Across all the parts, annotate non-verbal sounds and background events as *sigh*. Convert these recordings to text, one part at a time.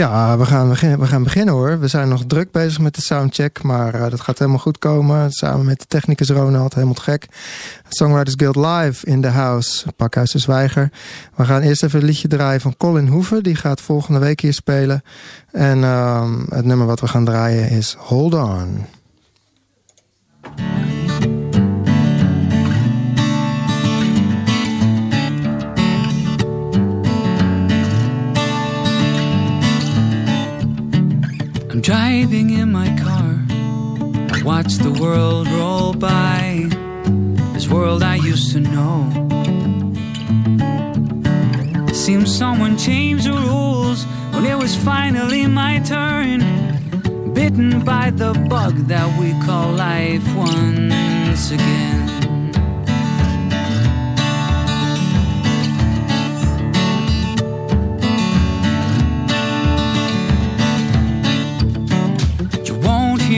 Ja, we gaan, we gaan beginnen hoor. We zijn nog druk bezig met de soundcheck, maar uh, dat gaat helemaal goed komen. Samen met de technicus Ronald, helemaal gek. Songwriters Guild Live in the house, Pakhuis de Zwijger. We gaan eerst even een liedje draaien van Colin Hoeven. Die gaat volgende week hier spelen. En uh, het nummer wat we gaan draaien is Hold On. Driving in my car. I watch the world roll by. This world I used to know. Seems someone changed the rules when it was finally my turn. Bitten by the bug that we call life once again.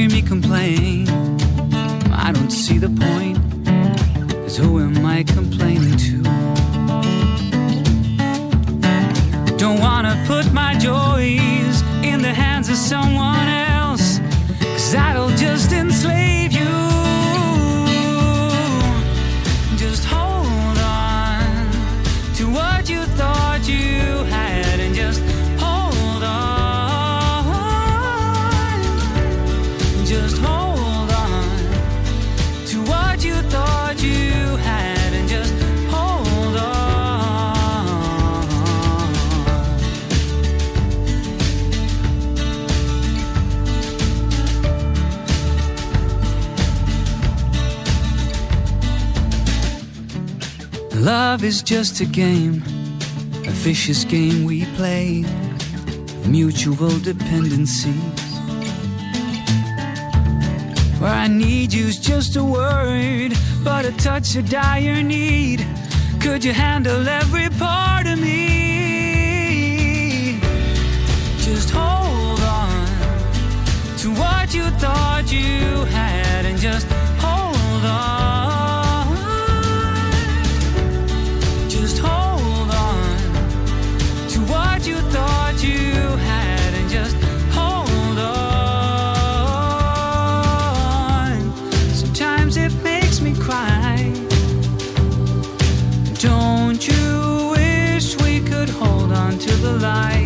Hear me complain. I don't see the point. Cause who am I complaining to? Don't wanna put my joys in the hands of someone Love is just a game, a vicious game we play, mutual dependencies. Where I need you's just a word, but a touch of dire need. Could you handle every part of me? Just hold on to what you thought you had and just hold on. On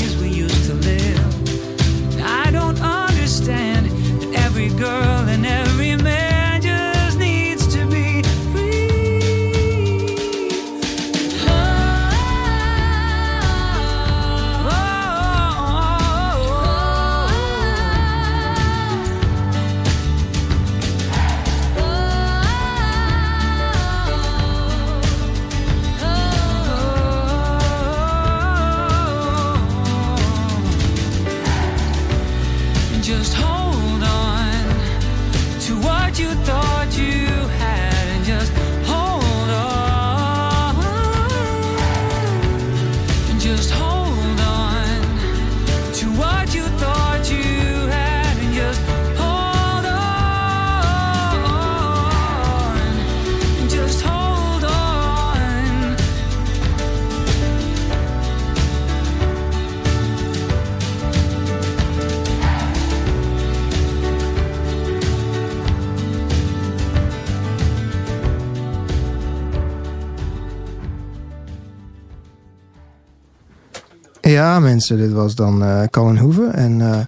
Ja, mensen, dit was dan eh Colin Hoeven. En eh,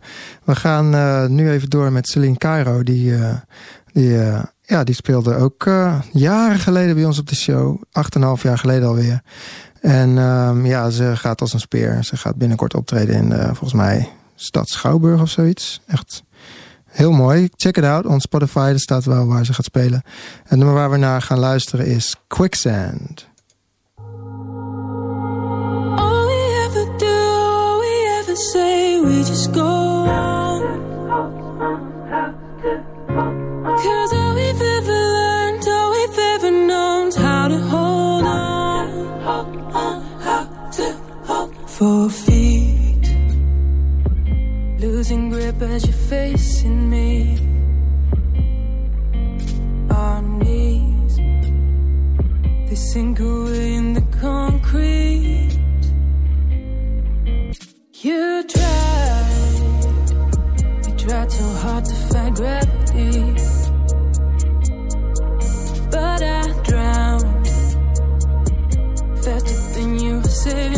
we gaan eh, nu even door met Celine Cairo. Die, die, ja, die speelde ook jaren geleden bij ons op de show. Acht en een half jaar geleden alweer. En ehm, ja, ze gaat als een speer. Ze gaat binnenkort optreden in, volgens mij, Stad Schouwburg of zoiets. Echt heel mooi. Check it out on Spotify. Er staat wel waar ze gaat spelen. Het nummer waar we naar gaan luisteren is Quicksand. Say, we just go on. Cause all we've ever learned, all we've ever known, is how to hold on. Four feet, losing grip as you're facing me. Our knees, they sink away in the concrete. You tried, you tried so hard to find gravity. But I drowned faster than you were saving.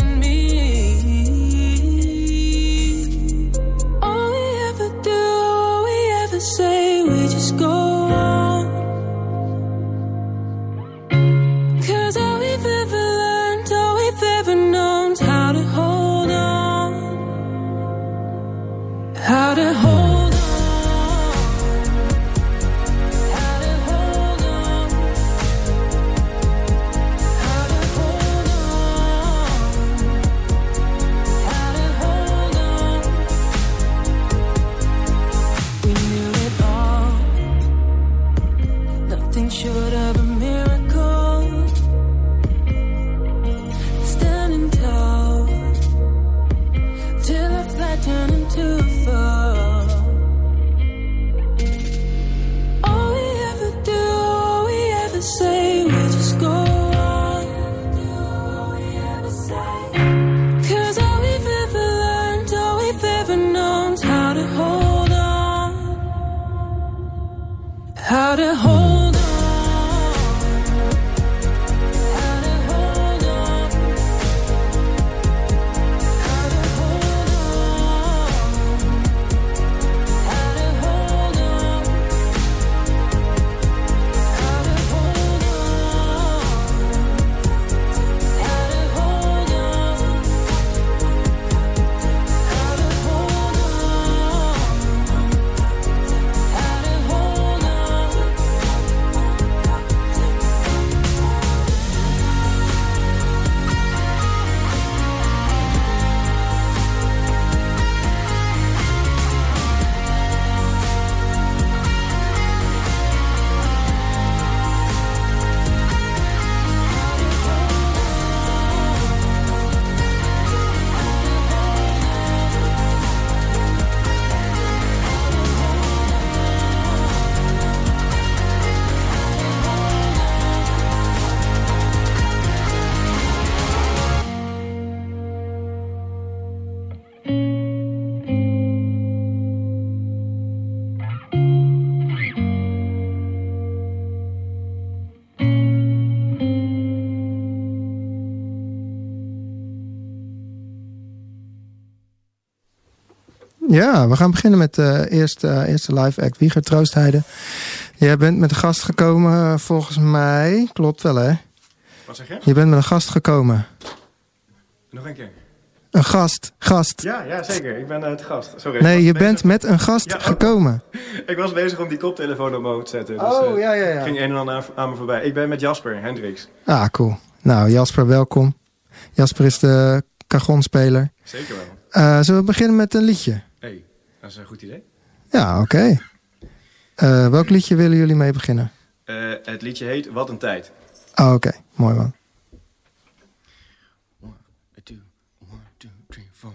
Ja, we gaan beginnen met de eerste, eerste live act. Wieger Troostheide. Jij bent met een gast gekomen, eh, volgens mij. Klopt wel, hè? Wat zeg je? Je bent met een gast gekomen. Nog een keer. Een gast, gast. Ja, ja zeker. Ik ben uh, te gast. Sorry. Nee, je bezig- bent met een gast Ja, oh. gekomen. *laughs* Ik was bezig om die koptelefoon op mode te zetten. Dus, Oh, eh, ja, ja, ja. ging een en ander aan, aan me voorbij. Ik ben met Jasper Hendricks. Ah, cool. Nou, Jasper, welkom. Jasper is de cajonspeler. Zeker wel. Eh zullen we beginnen met een liedje? Dat is een goed idee. Ja, oké. Eh, welk liedje willen jullie mee beginnen? Eh, het liedje heet Wat een tijd. Oh, oké. Mooi man. One, two, one, two, three, four.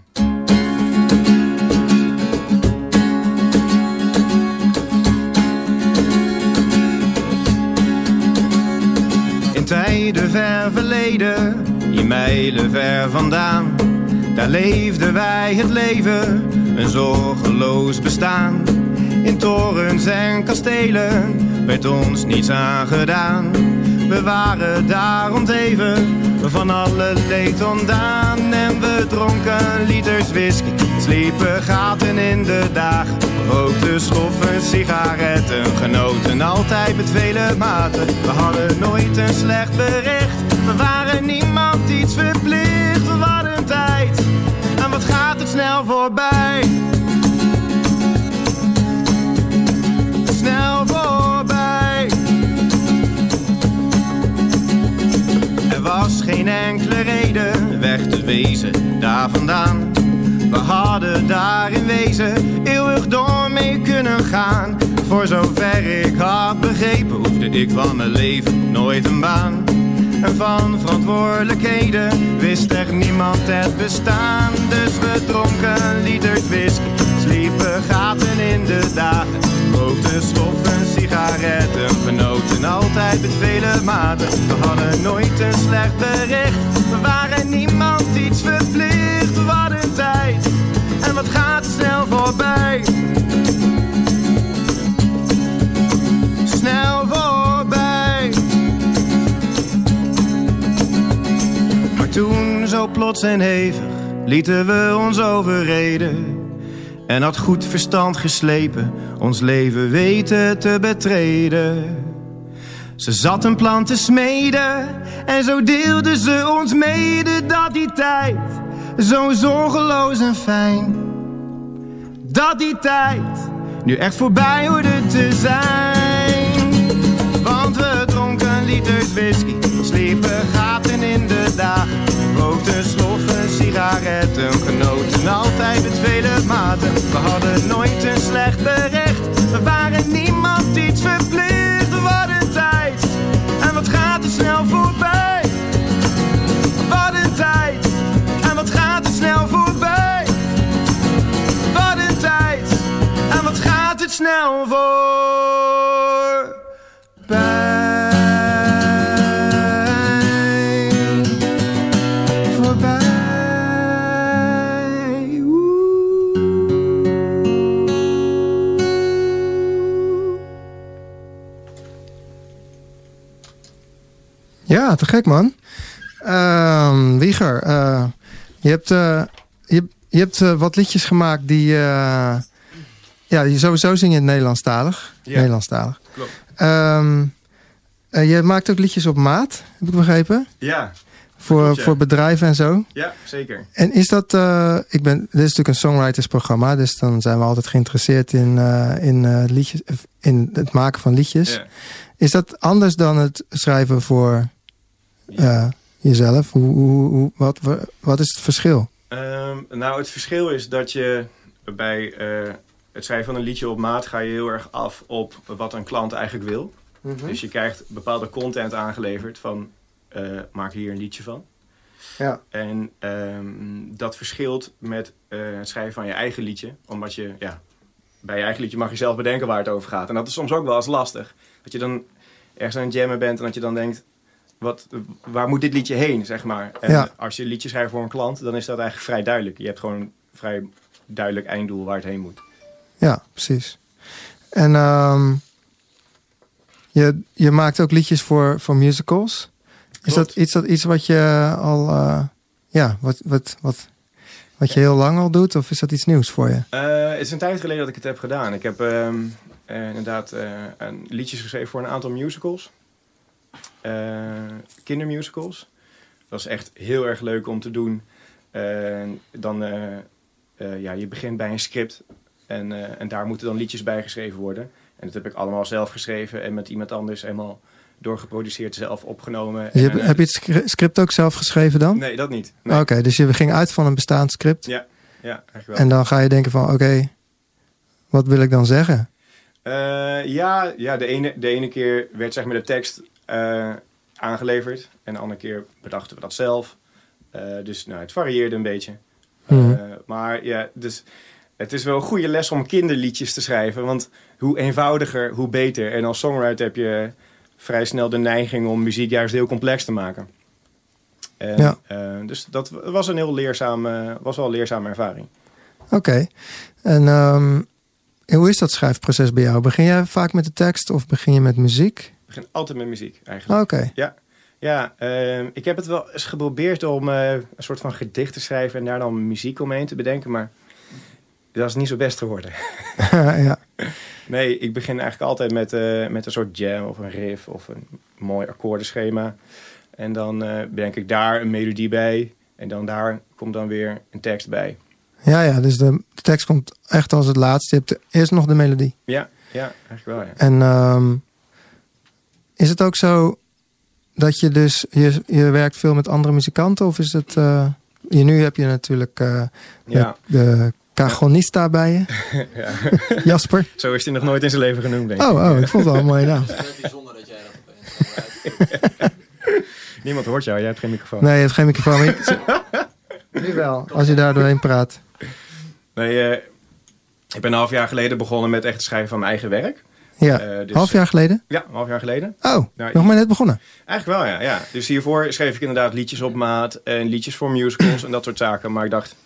In tijden ver verleden, hier mijlen ver vandaan, daar leefden wij het leven, een zorgeloos bestaan. In torens en kastelen werd ons niets aangedaan. We waren daar onteven, van alle leed ontdaan. En we dronken liters whisky, sliepen gaten in de dagen. Rookten schoffen, sigaretten, genoten altijd met vele maten. We hadden nooit een slecht bericht, we waren niemand iets verplicht. Snel voorbij. Snel voorbij. Er was geen enkele reden weg te wezen daar vandaan. We hadden daar in wezen eeuwig door mee kunnen gaan. Voor zover ik had begrepen, hoefde ik van mijn leven nooit een baan. Van verantwoordelijkheden wist er niemand het bestaan. Dus we dronken liters whisky, sliepen gaten in de dagen. Rookten schoffen, sigaretten, genoten altijd met vele maten. We hadden nooit een slecht bericht, we waren niemand iets verplicht. Wat een tijd, en wat gaat snel voorbij. Plots en hevig lieten we ons overreden. En had goed verstand geslepen, ons leven weten te betreden. Ze zat een plan te smeden en zo deelde ze ons mede dat die tijd zo zorgeloos en fijn. Dat die tijd nu echt voorbij hoorde te zijn. Want we dronken liters whisky, Rookten sloffen, sigaretten, genoten altijd met vele maten. We hadden nooit een slecht berecht, we waren niemand iets verplicht. Ja, te gek man. Ehm Wieger, eh, je hebt, eh, je, je hebt eh, wat liedjes gemaakt die... ja, die sowieso zing je in het Nederlandstalig. Ja. Nederlandstalig. Klopt. Eh, je maakt ook liedjes op maat, heb ik begrepen. Ja, Voor, klopt, ja. voor bedrijven en zo. ja, zeker. En is dat, ik ben, dit is natuurlijk een songwritersprogramma, dus dan zijn we altijd geïnteresseerd in, in, liedjes, in het maken van liedjes. Ja. Is dat anders dan het schrijven voor eh, jezelf? Hoe, hoe, hoe, wat, wat is het verschil? Ehm, nou, het verschil is dat je bij eh, het schrijven van een liedje op maat ga je heel erg af op wat een klant eigenlijk wil. Dus je krijgt bepaalde content aangeleverd van eh, maak hier een liedje van. Ja. En ehm, dat verschilt met eh, het schrijven van je eigen liedje. Omdat je, ja, bij je eigen liedje mag je zelf bedenken waar het over gaat. En dat is soms ook wel eens lastig. Dat je dan ergens aan het jammen bent en dat je dan denkt... Wat, waar moet dit liedje heen, zeg maar. En Ja. als je een liedje schrijft voor een klant, dan is dat eigenlijk vrij duidelijk. Je hebt gewoon een vrij duidelijk einddoel waar het heen moet. Ja, precies. En ehm, je, je maakt ook liedjes voor, voor musicals. Is Klopt. dat iets, dat iets wat je al, eh, ja, wat, wat, wat, wat je heel lang al doet? Of is dat iets nieuws voor je? Eh, het is een tijd geleden dat ik het heb gedaan. Ik heb ehm, eh, inderdaad eh, een liedjes geschreven voor een aantal musicals. Eh, kindermusicals. Dat is echt heel erg leuk om te doen. Dan, eh, eh, ja, je begint bij een script en, en daar moeten dan liedjes bij geschreven worden. En dat heb ik allemaal zelf geschreven en met iemand anders helemaal doorgeproduceerd, zelf opgenomen. Je En, hebt, eh, heb je het scri- script ook zelf geschreven dan? Nee, dat niet. Nee. Oké, dus je ging uit van een bestaand script. Ja, ja, eigenlijk wel. En dan ga je denken van, oké, wat wil ik dan zeggen? Ja, ja de, ene, de ene keer werd zeg maar de tekst eh, aangeleverd. En de andere keer bedachten we dat zelf. Eh, dus nou, het varieerde een beetje. Mhm. Eh, maar ja, dus het is wel een goede les om kinderliedjes te schrijven. Want hoe eenvoudiger, hoe beter. En als songwriter heb je vrij snel de neiging om muziek juist heel complex te maken. En, Ja. dus dat was een heel leerzaam, eh, was wel een leerzame ervaring. Oké. En ehm, hoe is dat schrijfproces bij jou? Begin jij vaak met de tekst of begin je met muziek? Begin altijd met muziek eigenlijk. Oké. Ja, ehm, ik heb het wel eens geprobeerd om eh, een soort van gedicht te schrijven en daar dan muziek omheen te bedenken, maar dat is niet zo best geworden. *laughs* ja. Nee, ik begin eigenlijk altijd met, eh, met een soort jam of een riff of een mooi akkoordenschema. En dan eh, bedenk ik daar een melodie bij en dan daar komt dan weer een tekst bij. ja, ja, dus de, de tekst komt echt als het laatste. Je hebt eerst nog de melodie. Ja, ja, eigenlijk wel ja. En ehm, is het ook zo dat je dus, je, je werkt veel met andere muzikanten? Of is het, eh, je, nu heb je natuurlijk eh, Ja, de, de cajonista bij je, *laughs* ja. Jasper. zo is hij nog nooit in zijn leven genoemd, denk ik. Oh, oh, ik vond het wel een mooie naam. *laughs* Het is bijzonder dat jij dat opeens. *laughs* Niemand hoort jou, jij hebt geen microfoon. Nee, je hebt geen microfoon. ik- Nu wel, als je daar doorheen praat. Nee, eh, ik ben een half jaar geleden begonnen met echt het schrijven van mijn eigen werk. Ja, Eh, dus- half jaar geleden? Ja, een half jaar geleden. Oh, Nou, nog maar net begonnen. Eigenlijk wel, ja, ja. Dus hiervoor schreef ik inderdaad liedjes op maat en liedjes voor musicals en dat soort zaken. Maar ik dacht,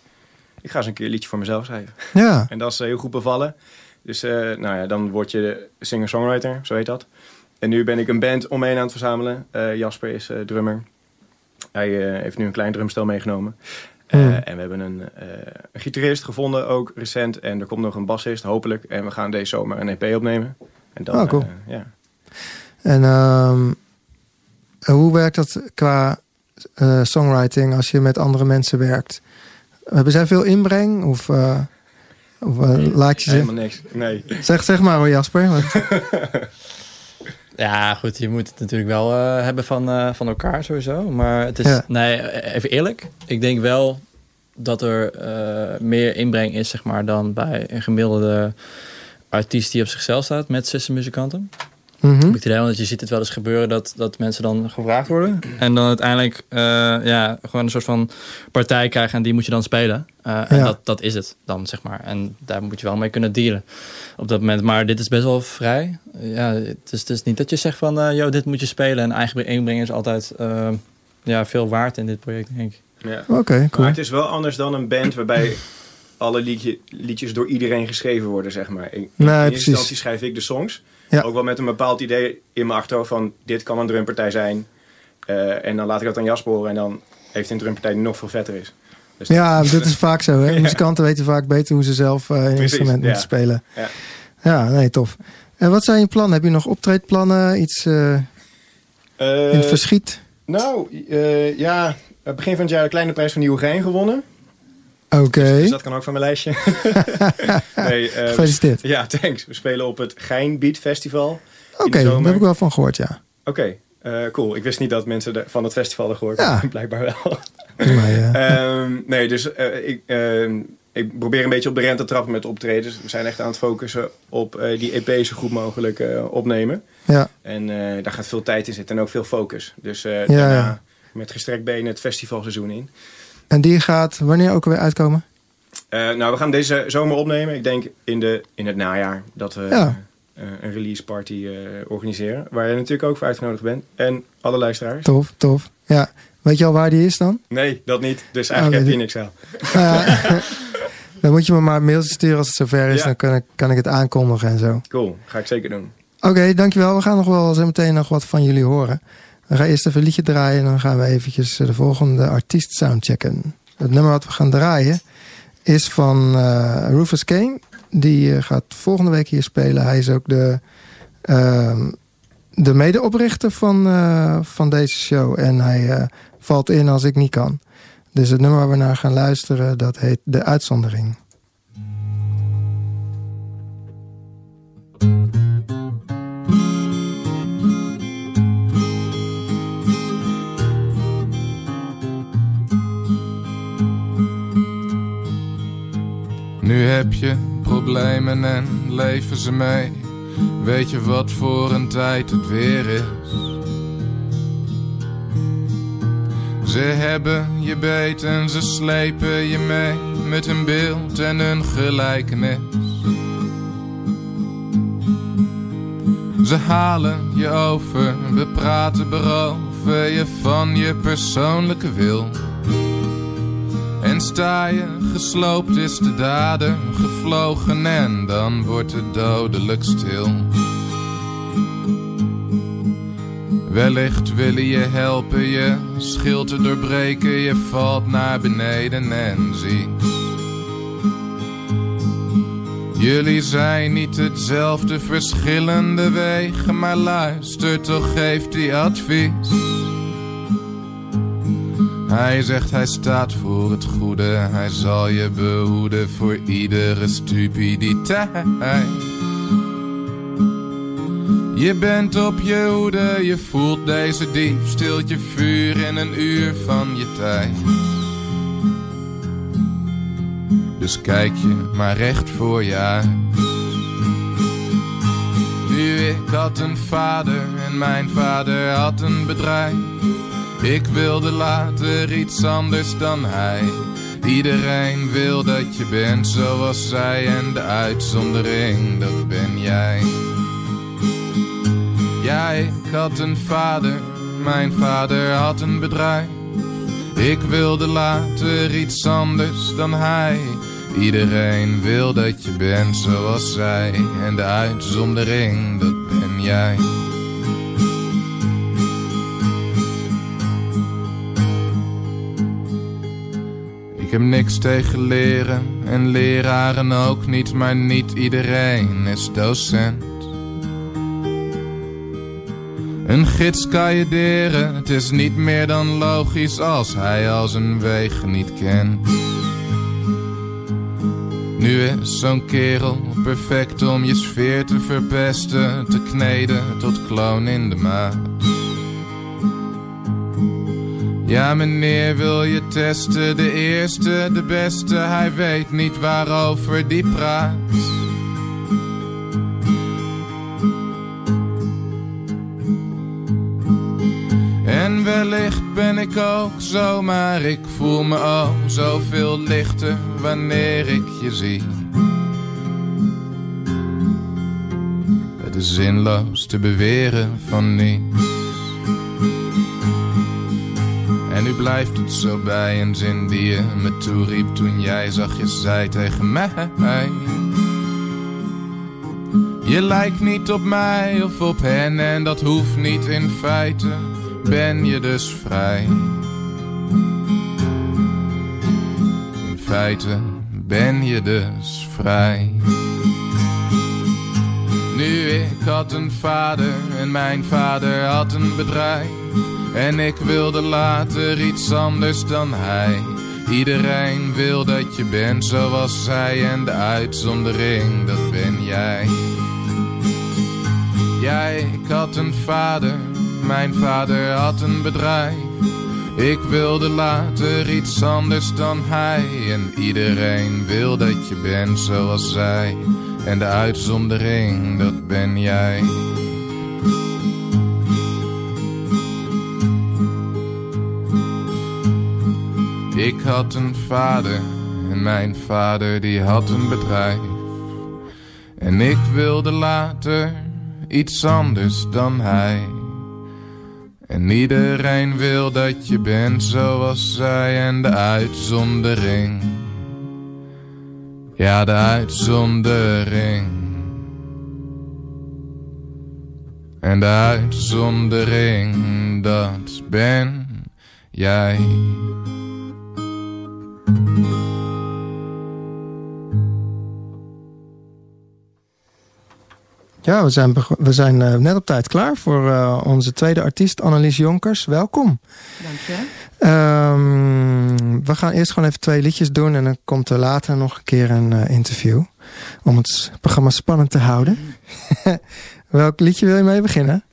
ik ga eens een keer een liedje voor mezelf schrijven. Ja, En dat is eh, heel goed bevallen. Dus eh, nou ja, dan word je singer-songwriter, zo heet dat. En nu ben ik een band omheen aan het verzamelen. Eh, Jasper is eh, drummer. Hij eh, heeft nu een klein drumstel meegenomen. Eh, Hmm. En we hebben een, eh, een gitarist gevonden, ook recent. En er komt nog een bassist, hopelijk. En we gaan deze zomer een EP opnemen. En dan, Oh, cool. eh, ja. En ehm, hoe werkt dat qua eh, songwriting als je met andere mensen werkt? Hebben zij veel inbreng? Of, eh, of eh, laat je ze... Helemaal niks. Nee. Zeg, zeg maar hoor Jasper. *laughs* want- Ja, goed, je moet het natuurlijk wel eh, hebben van, eh, van elkaar sowieso. Maar het is, Ja. nee, even eerlijk. Ik denk wel dat er eh, meer inbreng is, zeg maar, dan bij een gemiddelde artiest die op zichzelf staat met sessie-muzikanten. Mhm. Heb ik want je ziet het wel eens gebeuren dat, dat mensen dan gevraagd worden. En dan uiteindelijk eh, ja, gewoon een soort van partij krijgen en die moet je dan spelen. Eh, en dat, dat is het dan, zeg maar. En daar moet je wel mee kunnen dealen op dat moment. Maar dit is best wel vrij. Ja, het, is, het is niet dat je zegt van, yo, dit moet je spelen. En eigen inbreng is altijd ja, veel waard in dit project, denk ik. Ja. Oké, Maar cool. het is wel anders dan een band waarbij alle liedje, liedjes door iedereen geschreven worden, zeg maar. In, in Nee, eerste instantie schrijf ik de songs. Ja. Ook wel met een bepaald idee in mijn achterhoofd van dit kan een drumpartij zijn. Eh, en dan laat ik dat aan Jas horen en dan heeft een drumpartij die nog veel vetter is. Dus Ja, dat is vaak zo. Hè? *laughs* Ja. Muzikanten weten vaak beter hoe ze zelf eh, een instrument ja. moeten spelen. Ja. Ja, nee, tof. En wat zijn je plannen? Heb je nog optreedplannen? Iets eh, in het verschiet? nou, ja, begin van het jaar de kleine prijs van Nieuwegein gewonnen. Oké, Dus dat kan ook van mijn lijstje. *laughs* nee, eh, gefeliciteerd. ja, thanks. We spelen op het Gein Beat Festival. Oké, daar heb ik wel van gehoord, ja. Oké, eh, cool. Ik wist niet dat mensen de- van het festival hadden gehoord. Ja. *laughs* Blijkbaar wel. Eh, Ehm, nee, dus eh, ik, ehm, ik probeer een beetje op de rente te trappen met optredens. We zijn echt aan het focussen op eh, die EP zo goed mogelijk opnemen. ja. En daar gaat veel tijd in zitten en ook veel focus. Dus Ja, daarna met gestrekt benen het festivalseizoen in. En die gaat wanneer ook weer uitkomen? Eh, nou, we gaan deze zomer opnemen. Ik denk in, de, in het najaar dat we Ja. eh, een release party eh, organiseren. Waar je natuurlijk ook voor uitgenodigd bent. En alle luisteraars. Tof, tof. Ja. Weet je al waar die is dan? Nee, dat niet. Dus eigenlijk Oh, heb je niks aan. Ja, *laughs* *laughs* dan moet je me maar een mailtje sturen als het zover is. Ja. Dan kan ik, kan ik het aankondigen en zo. Cool, ga ik zeker doen. Oké, dankjewel. We gaan nog wel zo meteen nog wat van jullie horen. We gaan eerst even een liedje draaien en dan gaan we eventjes eh, de volgende artiest soundchecken. Het nummer wat we gaan draaien is van eh, Rufus Kane. Die eh, gaat volgende week hier spelen. Hij is ook de, ehm, de medeoprichter van, van deze show. En hij valt in als ik niet kan. Dus het nummer waar we naar gaan luisteren, dat heet De Uitzondering. Heb je problemen en leven ze mee. Weet je wat voor een tijd het weer is? Ze hebben je beet en ze slepen je mee met hun beeld en hun gelijkenis. Ze halen je over, we praten beroven je van je persoonlijke wil. En sta je gesloopt is de dader gevlogen en dan wordt het dodelijk stil. Wellicht willen je helpen je schild te doorbreken, je valt naar beneden en ziet. Jullie zijn niet hetzelfde verschillende wegen, maar luister toch geeft hij advies. Hij zegt hij staat voor het goede, hij zal je behoeden voor iedere stupiditeit. Je bent op je hoede, je voelt deze dief, stilt je vuur in een uur van je tijd. Dus kijk je maar recht voor je uit. Nu ik had een vader en mijn vader had een bedrijf. Ik wilde later iets anders dan hij. Iedereen wil dat je bent zoals zij en de uitzondering, dat ben jij. Ja, ik had een vader, mijn vader had een bedrijf. Ik wilde later iets anders dan hij. Iedereen wil dat je bent zoals zij en de uitzondering, dat ben jij. Ik heb niks tegen leren en leraren ook niet, maar niet iedereen is docent. Een gids kan je deren, het is niet meer dan logisch als hij al zijn wegen niet kent. Nu is zo'n kerel perfect om je sfeer te verpesten, te kneden tot kloon in de maat. Ja, meneer, wil je testen? De eerste, de beste, hij weet niet waarover die praat. En wellicht ben ik ook zo, maar ik voel me oh zoveel lichter wanneer ik je zie. Het is zinloos te beweren van niet. Blijft het zo bij een zin die je me toeriep toen jij zachtjes zei tegen mij. Je lijkt niet op mij of op hen en dat hoeft niet in feite, ben je dus vrij. In feite ben je dus vrij. Nu ik had een vader en mijn vader had een bedrijf. En ik wilde later iets anders dan hij. Iedereen wil dat je bent zoals zij en de uitzondering, dat ben jij. Jij, ik had een vader, mijn vader had een bedrijf. Ik wilde later iets anders dan hij. En iedereen wil dat je bent zoals zij. En de uitzondering, dat ben jij. Ik had een vader en mijn vader die had een bedrijf. En ik wilde later iets anders dan hij. En iedereen wil dat je bent zoals zij en de uitzondering. Ja, de uitzondering. En de uitzondering, dat ben jij. Ja, we zijn, we zijn eh, net op tijd klaar voor eh, onze tweede artiest, Annelies Jonkers. Welkom. Dankjewel. Ehm, we gaan eerst gewoon even twee liedjes doen en dan komt er later nog een keer een eh, interview. Om het programma spannend te houden. *laughs* Welk liedje wil je mee beginnen?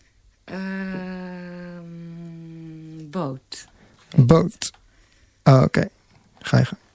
Ehm, boot. Boot. Oh, oké. Ga je gang.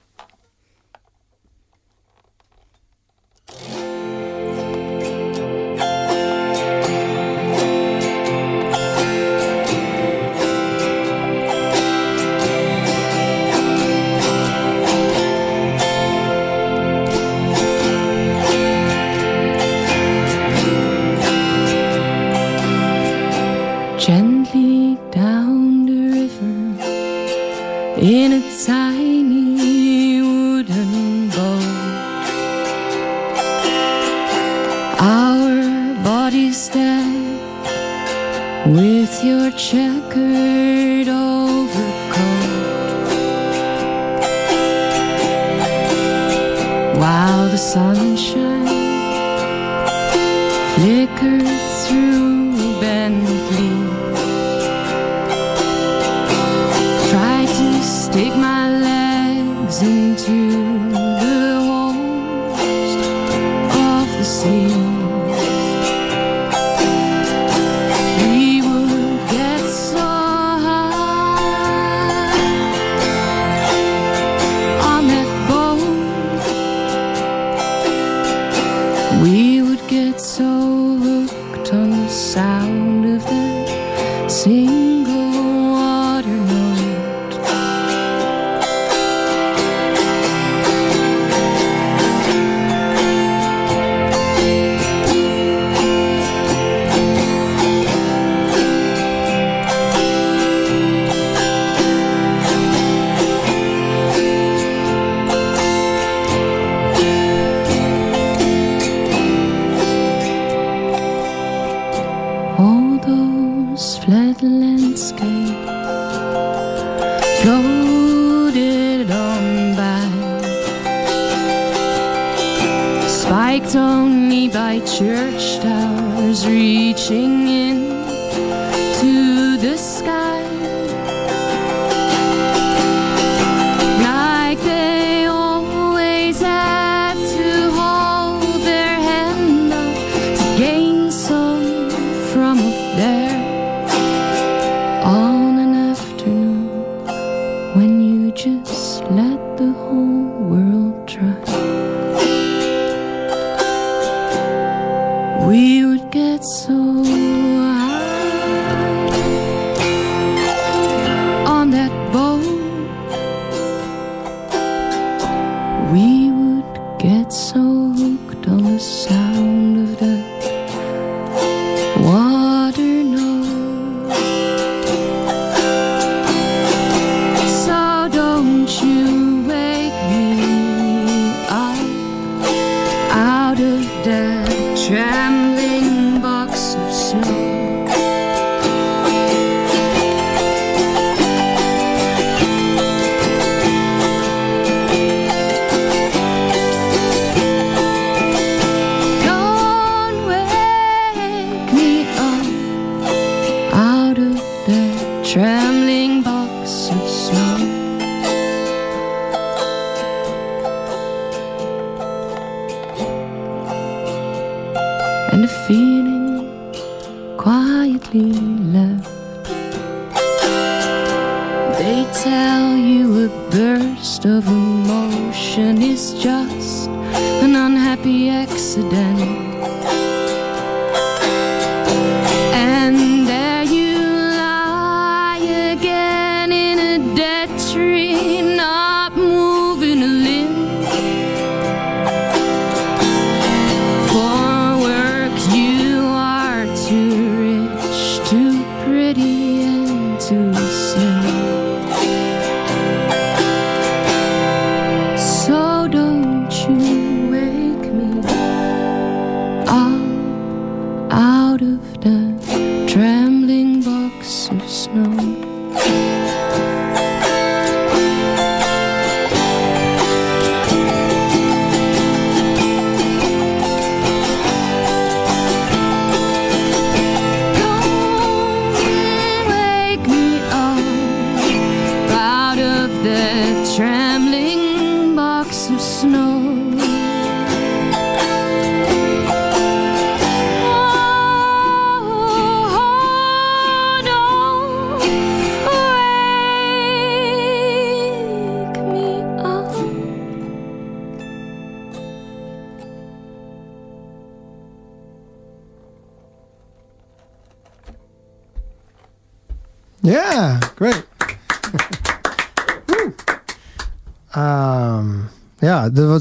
Reaching in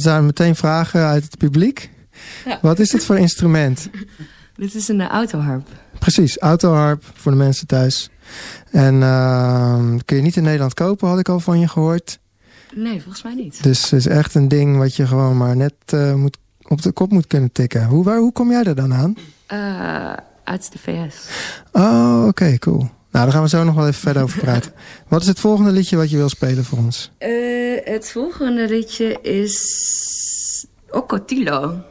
zijn meteen vragen uit het publiek. Ja. Wat is dit voor instrument? *laughs* Dit is een uh, autoharp. Precies, autoharp voor de mensen thuis. En ehm, kun je niet in Nederland kopen, had ik al van je gehoord. Nee, volgens mij niet. Dus het is echt een ding wat je gewoon maar net eh, moet, op de kop moet kunnen tikken. Hoe, waar, hoe kom jij er dan aan? Eh, uit de VS. Oh, oké, cool. Nou, daar gaan we zo nog wel even verder over praten. *laughs* Wat is het volgende liedje wat je wil spelen voor ons? Eh, het volgende liedje is Ocotillo.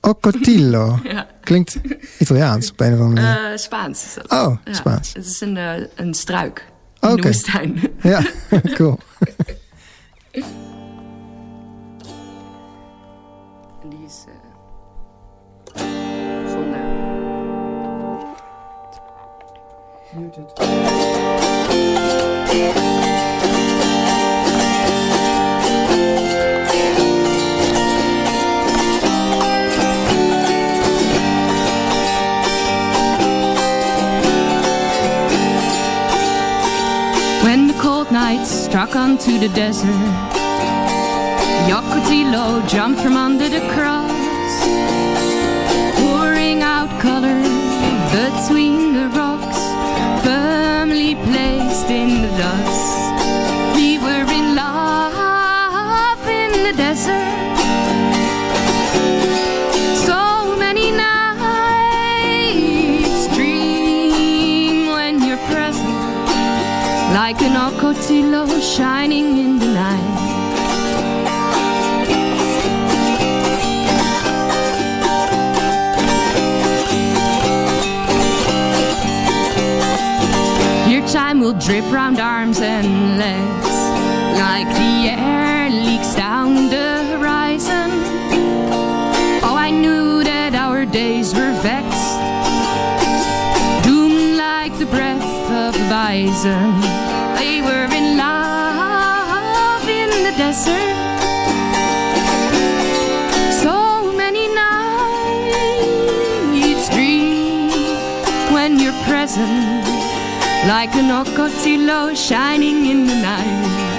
Ocotillo. *laughs* Ja. Klinkt Italiaans op een of andere manier. Eh, Spaans is dat. Oh, Ja, Spaans. Het is een, eh, een struik. In de woestijn. Ja, *laughs* cool. When the cold night struck onto the desert, Yokotillo jumped from under the cross, beauty love shining in the night. Your time will drip round arms and legs like the air leaks down the horizon. Oh, I knew that our days were vexed, doomed like the breath of a bison. They were in love in the desert. So many nights dream when you're present, like an ocotillo shining in the night.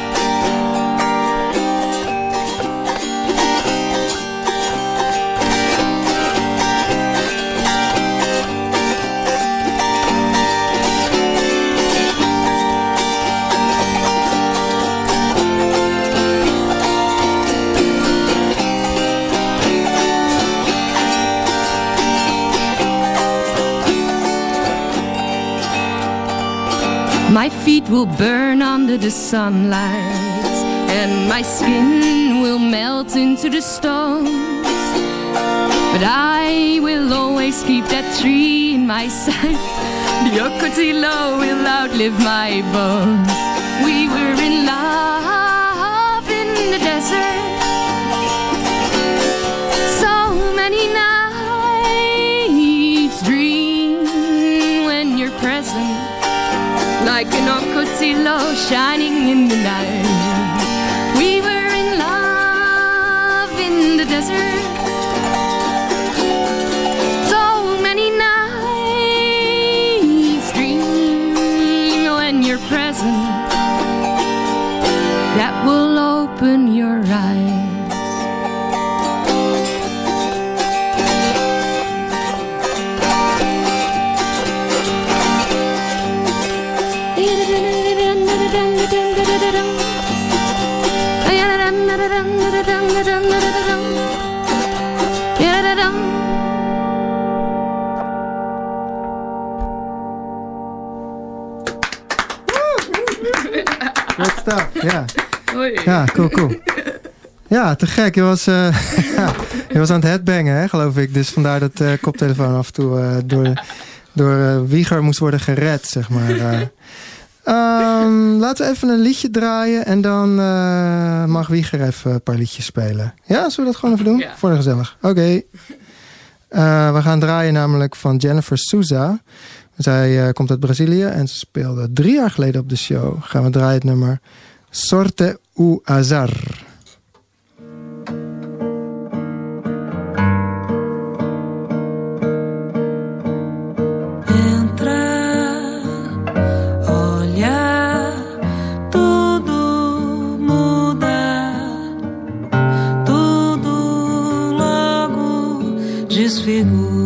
My feet will burn under the sunlight, and my skin will melt into the stones. But I will always keep that tree in my sight. The ocotillo will outlive my bones. We were in love in the desert. Shining in the night. Good stuff, ja. Hoi. Ja, cool, cool. Ja, te gek. Je was, eh, *laughs* je was aan het headbangen, hè, geloof ik. Dus vandaar dat de koptelefoon af en toe eh, door, door Wieger moest worden gered, zeg maar. Ehm, laten we even een liedje draaien en dan mag Wieger even een paar liedjes spelen. Ja, zullen we dat gewoon even doen? Ja. Voor de gezellig. Oké. We gaan draaien namelijk van Jennifer Souza. Zij eh, komt uit Brazilië en ze speelde drie jaar geleden op de show. Gaan we draaien het nummer Sorte u Azar. Desfigura.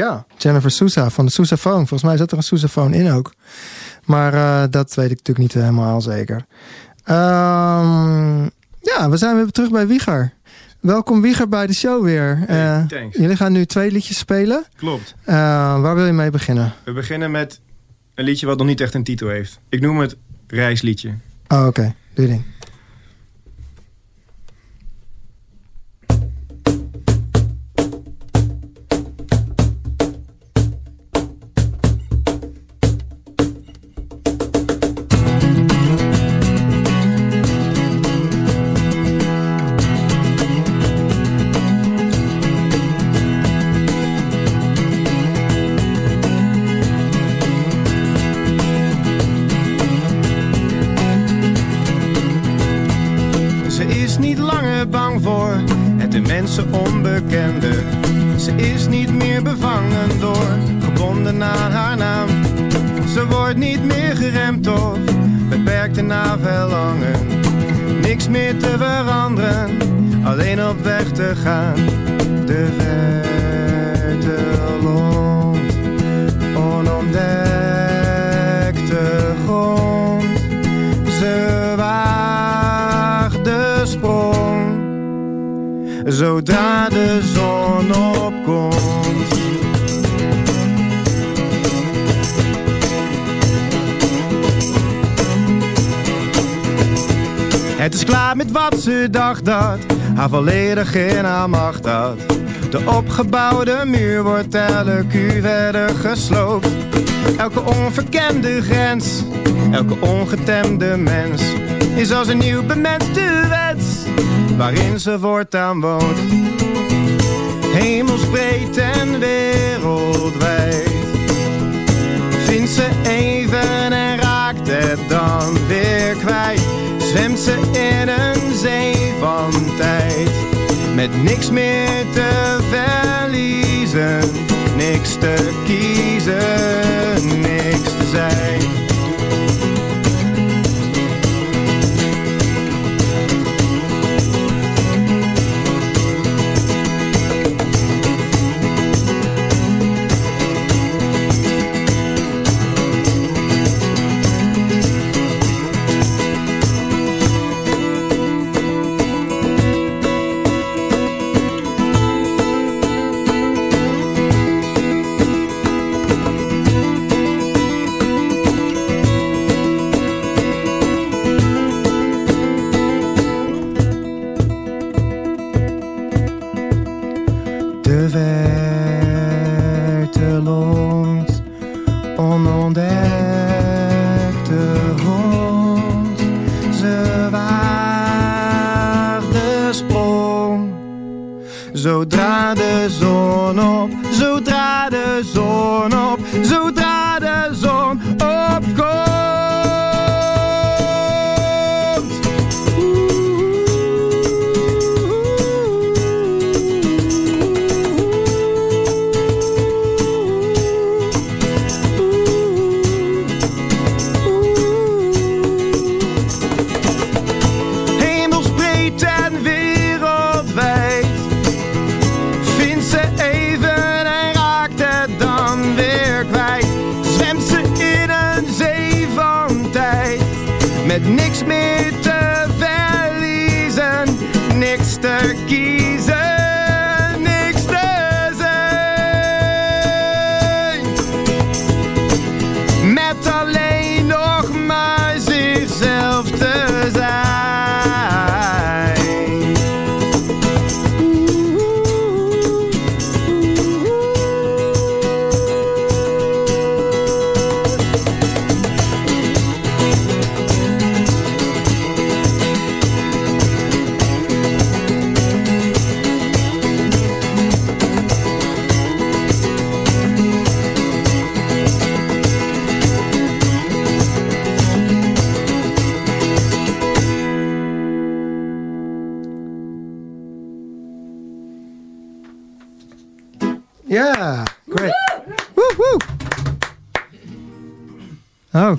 Ja, Jennifer Sousa van de Sousaphone. Volgens mij zat er een Sousaphone in ook. Maar eh, dat weet ik natuurlijk niet helemaal zeker. Ehm, ja, we zijn weer terug bij Wieger. Welkom Wieger bij de show weer. Hey, Eh, jullie gaan nu twee liedjes spelen. Klopt. Eh, waar wil je mee beginnen? We beginnen met een liedje wat nog niet echt een titel heeft. Ik noem het Reisliedje. Oh, oké. Doe je ding. Voor het de mensen onbekende. Ze is niet meer bevangen door, gebonden aan haar naam. Ze wordt niet meer geremd of beperkt en na verlangen. Niks meer te veranderen, alleen op weg te gaan. De verte zodra de zon opkomt. Het is klaar met wat ze dacht dat haar volledig in haar macht had. De opgebouwde muur wordt elk uur verder gesloopt. Elke onverkende grens, elke ongetemde mens is als een nieuw bemenste waarin ze voortaan woont. Hemelsbreed en wereldwijd vindt ze even en raakt het dan weer kwijt. Zwemt ze in een zee van tijd met niks meer te verliezen, niks te kiezen, niks te zijn.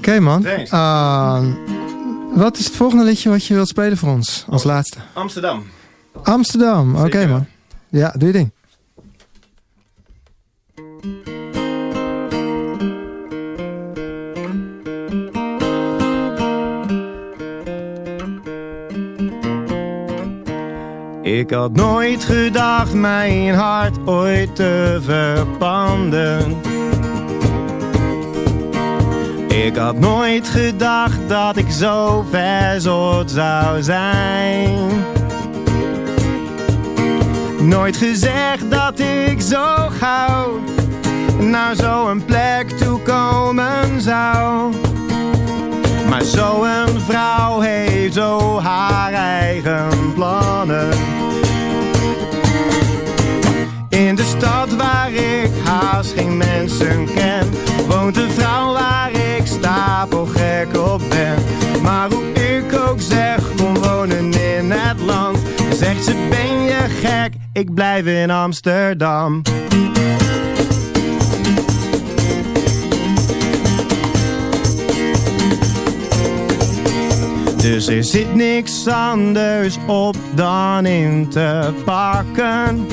Oké man. Ehm, wat is het volgende liedje wat je wilt spelen voor ons als laatste? Amsterdam. Amsterdam, oké man. Ja, doe je ding. Ik had nooit gedacht mijn hart ooit te verpanden ik had nooit gedacht dat ik zo verzot zou zijn. Nooit gezegd dat ik zo gauw naar zo'n plek toe komen zou. Maar zo'n vrouw heeft zo haar eigen plannen. In de stad waar ik haast geen mensen ken, woont een vrouw waar Maar hoe ik ook zeg, kom wonen in het land, zegt ze ben je gek, ik blijf in Amsterdam. Dus er zit niks anders op dan in te pakken.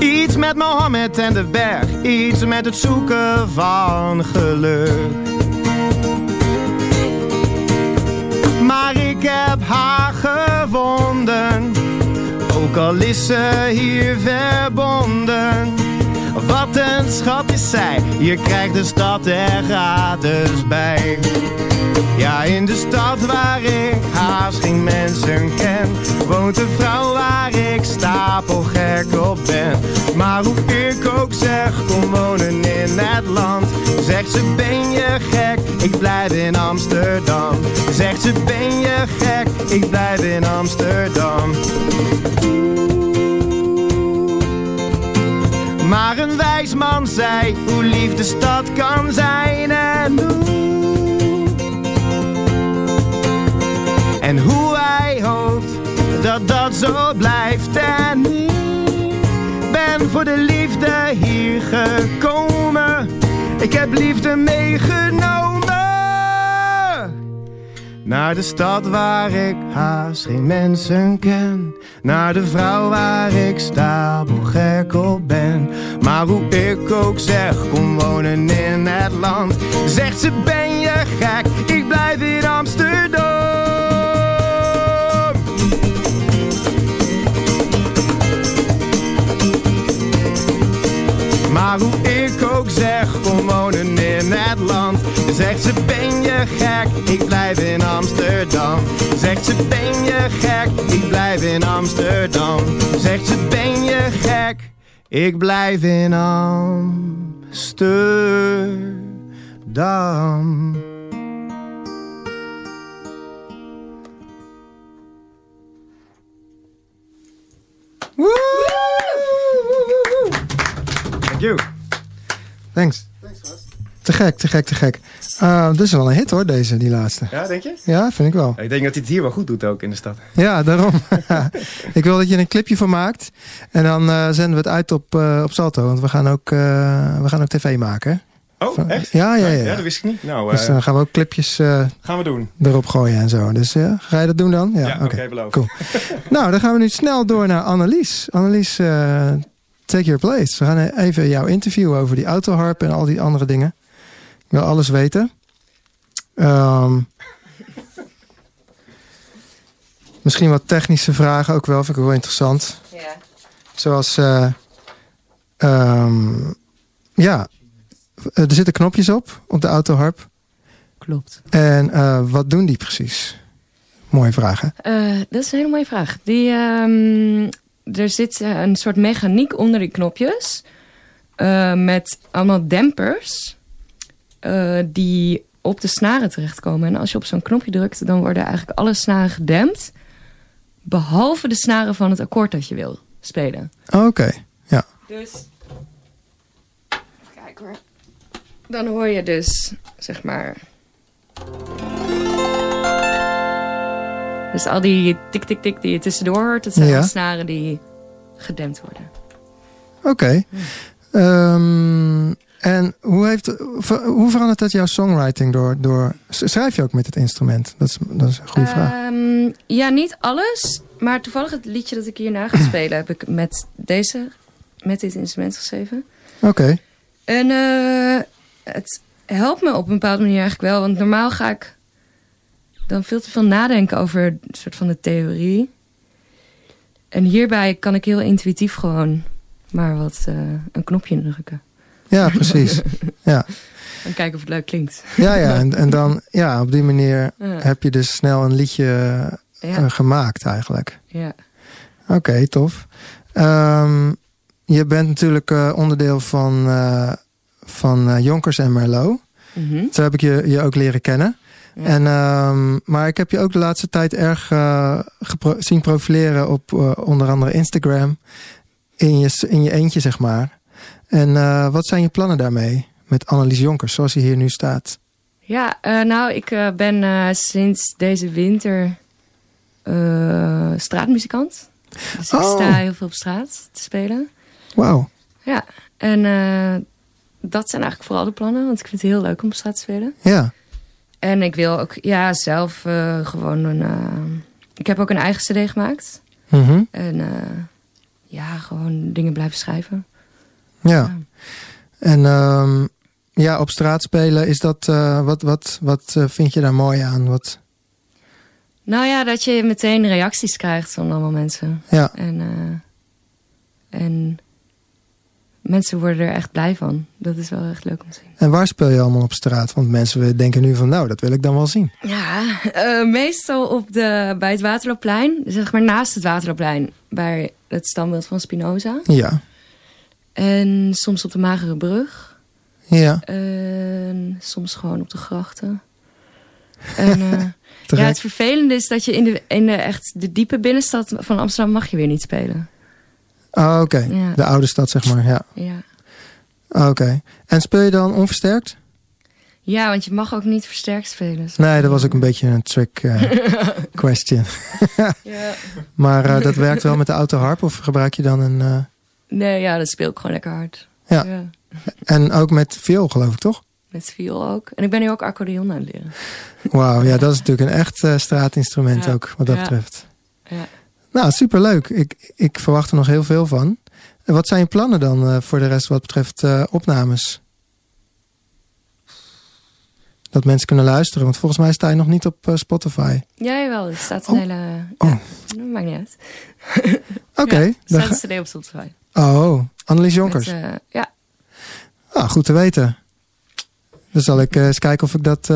Iets met Mohammed en de berg, iets met het zoeken van geluk. Maar ik heb haar gevonden, ook al is ze hier verbonden. Wat een schat is zij, je krijgt de stad er gratis bij. Ja, in de stad waar ik haast geen mensen ken, woont een vrouw waar ik stapelgek op ben. Maar hoe ik ook zeg, kom wonen in het land. Zegt ze, ben je gek? Ik blijf in Amsterdam. Zegt ze, ben je gek? Ik blijf in Amsterdam. Maar een wijs man zei hoe lief de stad kan zijn en hoe. En hoe hij hoopt dat dat zo blijft. En ik ben voor de liefde hier gekomen. Ik heb liefde meegenomen. Naar de stad waar ik haast geen mensen ken. Naar de vrouw waar ik stapelgek op ben. Maar hoe ik ook zeg, kom wonen in het land. Zegt ze, ben je gek? Ik blijf in Amsterdam. Maar hoe ik ook zeg, kom wonen in het land. Zegt ze, ben je gek? Ik blijf in Amsterdam. Zegt ze, ben je gek? Ik blijf in Amsterdam. Zegt ze, ben je gek? Ik blijf in Amsterdam. Thank you. Thanks. Te gek, te gek, te gek. Uh, dit is wel een hit hoor, deze, die laatste. Ja, denk je? Ja, vind ik wel. Ik denk dat hij het hier wel goed doet ook in de stad. Ja, daarom. *laughs* ik wil dat je een clipje van maakt. En dan uh, zenden we het uit op, uh, op Salto. Want we gaan ook, we gaan ook tv maken. Oh, Van- echt? Ja, ja, ja. Ja, dat wist ik niet. Nou, Dus eh, dan gaan we ook clipjes eh, gaan we doen. erop gooien en zo. Dus ga je dat doen dan? Ja, Ja, oké, beloofd. Cool. nou, dan gaan we nu snel door naar Annelies. Annelies, eh, take your place. We gaan even jouw interview over die autoharp en al die andere dingen. Ik wil alles weten. Ehm, misschien wat technische vragen ook wel. Vind ik wel interessant. Ja. Zoals, eh, ehm, ja, er zitten knopjes op, op de autoharp. Klopt. En eh, wat doen die precies? Mooie vragen. Eh, dat is een hele mooie vraag. Die, ehm, er zit eh, een soort mechaniek onder die knopjes. eh, met allemaal dempers. eh, die op de snaren terechtkomen. En als je op zo'n knopje drukt, dan worden eigenlijk alle snaren gedempt. Behalve de snaren van het akkoord dat je wil spelen. Oké, ja. Dus. Kijk hoor. Dan hoor je dus, zeg maar. Dus al die tik-tik-tik die je tussendoor hoort, dat zijn Ja. alle snaren die gedempt worden. Oké. Ehm, en hoe, heeft, hoe verandert dat jouw songwriting door, door... Schrijf je ook met het instrument? Dat is, dat is een goede vraag. Ehm, ja, niet alles. Maar toevallig het liedje dat ik hierna ga *clears throat* spelen, heb ik met deze, met dit instrument geschreven. Oké. En eh, het helpt me op een bepaalde manier eigenlijk wel. Want normaal ga ik dan veel te veel nadenken over een soort van de theorie. En hierbij kan ik heel intuïtief gewoon maar wat eh, een knopje indrukken. Ja, precies. *laughs* ja. En kijken of het leuk klinkt. Ja, ja. En, en dan, ja, op die manier Ja. heb je dus snel een liedje eh, Ja. gemaakt eigenlijk. ja. Oké, tof. Ehm, je bent natuurlijk eh, onderdeel van, van Jonkers en Merlot. Mhm. Zo heb ik je, je ook leren kennen. Ja. En, ehm, maar ik heb je ook de laatste tijd erg gepro- zien profileren op eh, onder andere Instagram. In je, in je eentje, zeg maar. En eh, wat zijn je plannen daarmee? Met Annelies Jonkers, zoals hij hier nu staat. Ja, nou, ik ben sinds deze winter straatmuzikant. Dus ik Oh. sta heel veel op straat te spelen. Wauw. Ja, en dat zijn eigenlijk vooral de plannen, want ik vind het heel leuk om op straat te spelen. Ja. En ik wil ook ja, zelf eh, gewoon een... eh, ik heb ook een eigen cd gemaakt. Mhm. En eh, ja, gewoon dingen blijven schrijven. Ja. En ehm, ja, op straat spelen, is dat, wat, wat, wat vind je daar mooi aan? Wat, Nou ja, dat je meteen reacties krijgt van allemaal mensen. ja, En, en mensen worden er echt blij van. Dat is wel echt leuk om te zien. en waar speel je allemaal op straat? Want mensen denken nu van, nou, dat wil ik dan wel zien. Ja, eh, meestal op de, bij het Waterloopplein. Zeg maar naast het Waterloopplein. Bij het standbeeld van Spinoza. Ja, En soms op de Magere Brug. ja, En soms gewoon op de grachten. *laughs* En eh, ja, het vervelende is dat je in de, in de echt de diepe binnenstad van Amsterdam mag je weer niet spelen. Oh, oké. Ja. De oude stad, zeg maar, ja. Ja. Oh, Oké. En speel je dan onversterkt? ja, want je mag ook niet versterkt spelen. Nee, dat was ook een beetje een trick eh, *laughs* question. Ja. *laughs* Maar eh, dat werkt wel met de autoharp of gebruik je dan een... eh, Nee, ja, dat speel ik gewoon lekker hard. Ja. en ook met viool, geloof ik, toch? Met viool ook. En ik ben nu ook accordeon aan het leren. Wauw, ja, dat is natuurlijk een echt straatinstrument Ja. ook, wat dat Ja. betreft. Ja. Nou, superleuk. Ik, ik verwacht er nog heel veel van. En wat zijn je plannen dan eh, voor de rest wat betreft eh, opnames? Dat mensen kunnen luisteren, want volgens mij sta je nog niet op eh, Spotify. Ja, jawel. Er staat een Oh. hele... Oh. Ja, dat maakt niet uit. *laughs* Oké. Ja, er dan staat een op Spotify. Oh, Annelies Jonkers. Met, ja, Ah, goed te weten. Dan zal ik eens kijken of ik dat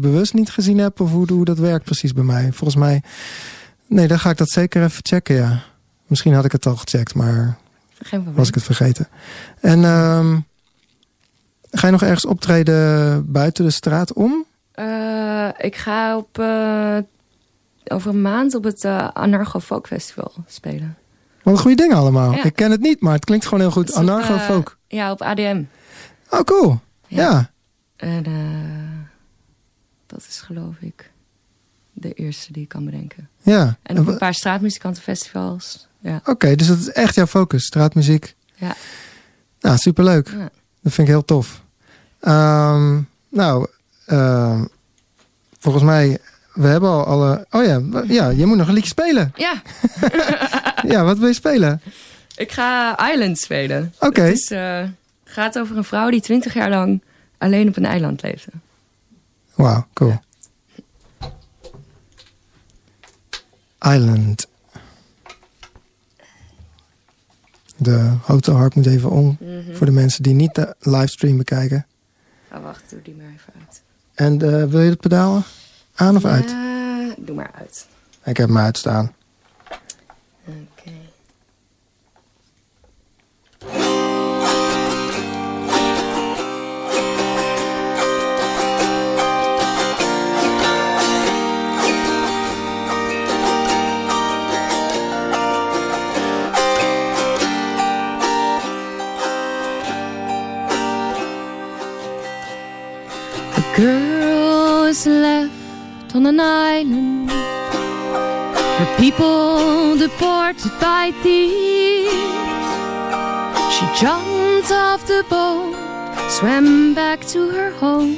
bewust niet gezien heb of hoe, hoe dat werkt precies bij mij. Volgens mij. Nee, dan ga ik dat zeker even checken, ja. Misschien had ik het al gecheckt, maar was ik het vergeten. En ehm, ga je nog ergens optreden buiten de straat om? Eh, ik ga op, eh, over een maand op het eh, Anarcho Folk Festival spelen. Wat een goede dingen allemaal. Ja. Ik ken het niet, maar het klinkt gewoon heel goed. Op, Anarcho folk. Ja, op ADM. Oh, cool. Ja. Ja. En dat is geloof ik de eerste die ik kan bedenken. ja. En op een paar straatmuzikantenfestivals. Ja. Oké, dus dat is echt jouw focus, straatmuziek. Ja. Nou, superleuk. Ja. Dat vind ik heel tof. Ehm, nou, ehm, volgens mij, we hebben al alle... Oh ja, ja, je moet nog een liedje spelen. ja, *laughs* Ja, wat wil je spelen? ik ga Island spelen. Oké. Het is, eh, gaat over een vrouw die twintig jaar lang alleen op een eiland leefde. Wauw, cool. Island. De autoharp moet even om. Voor de mensen die niet de livestream bekijken. Oh, wacht, doe die maar even uit. En eh, wil je het pedaal aan of uit? Doe maar uit. Ik heb hem uitstaan. Left on an island her people deported by thieves. She jumped off the boat, swam back to her home.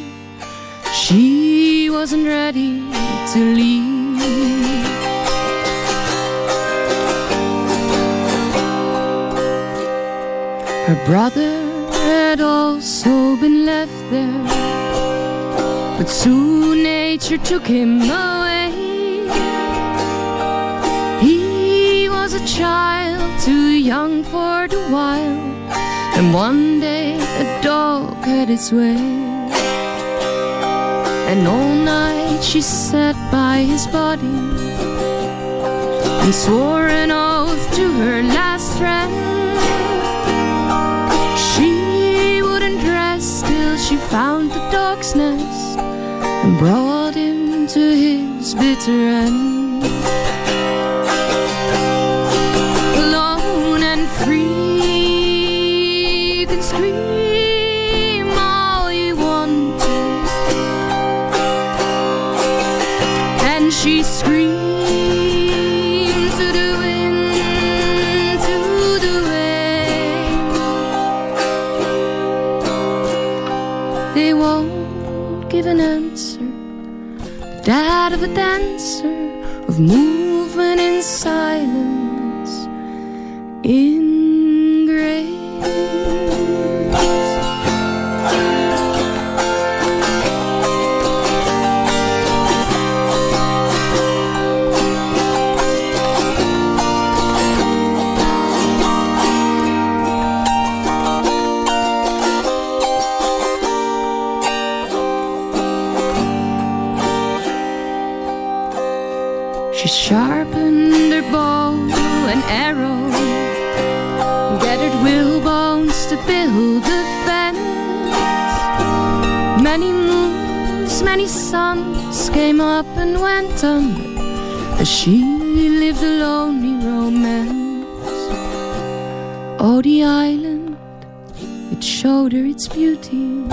She wasn't ready to leave. Her brother had also been left there, but soon nature took him away. He was a child, too young for the wild. And one day a dog had its way. And all night she sat by his body and swore an oath to her last friend. She wouldn't rest till she found the dog's nest brought him to his bitter end. Showed her its beauty,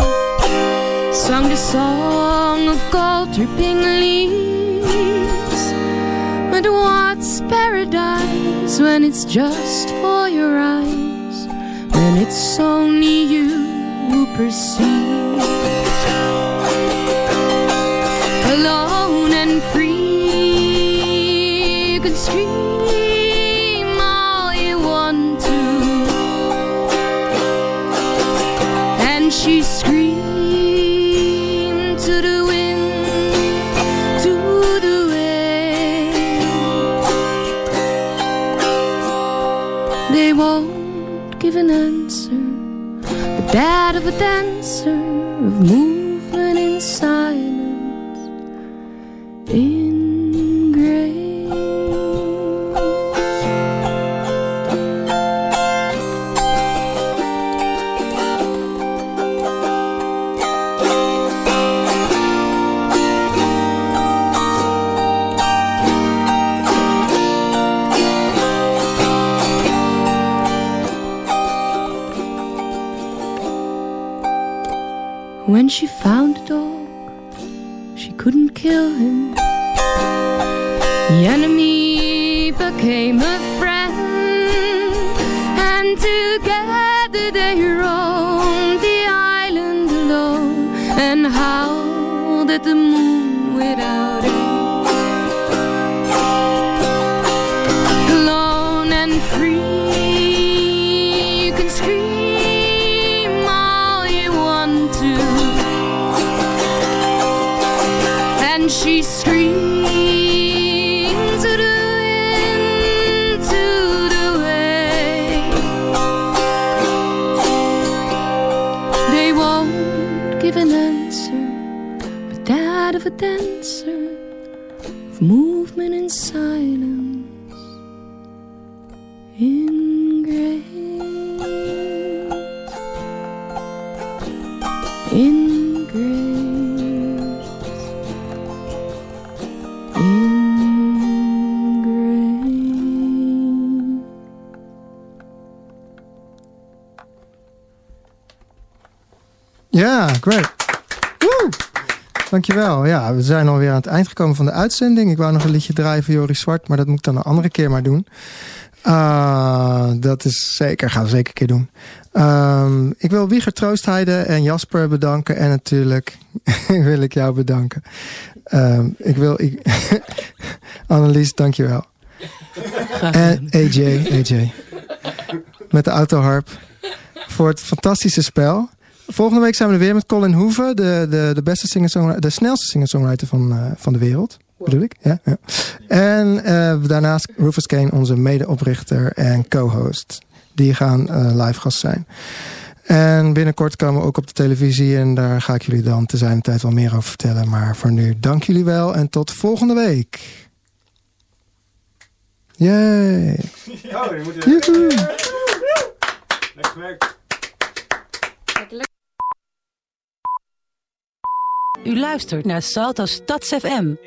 sung the song of gold dripping leaves. But what's paradise when it's just for your eyes? When it's only you who perceives. Alone and free, you can scream And she screams to the wind, to the waves. They won't give an answer, but that of a dancer, of movement great. Dankjewel. Ja, we zijn alweer aan het eind gekomen van de uitzending. Ik wou nog een liedje draaien voor Joris Zwart, maar dat moet ik dan een andere keer maar doen. Ah, dat is zeker, gaan we zeker een keer doen. Ehm, ik wil Wieger Troostheide en Jasper bedanken. En natuurlijk *laughs* wil ik jou bedanken. Ehm, ik wil... Ik, *laughs* Annelies, dankjewel. En AJ, AJ. Met de autoharp. Voor het fantastische spel. Volgende week zijn we er weer met Colin Hoeven. De, de, de, beste singer de snelste singer-songwriter van, eh, van de wereld. bedoel ik? Ja, ja. En eh, daarnaast Rufus Kane, onze medeoprichter en co-host. Die gaan eh, live gast zijn. En binnenkort komen we ook op de televisie. En daar ga ik jullie dan te zijn tijd wel meer over vertellen. Maar voor nu, dank jullie wel en tot volgende week. Yay! *laughs* Oh, je moet! Lekker U luistert naar Salto Stads FM.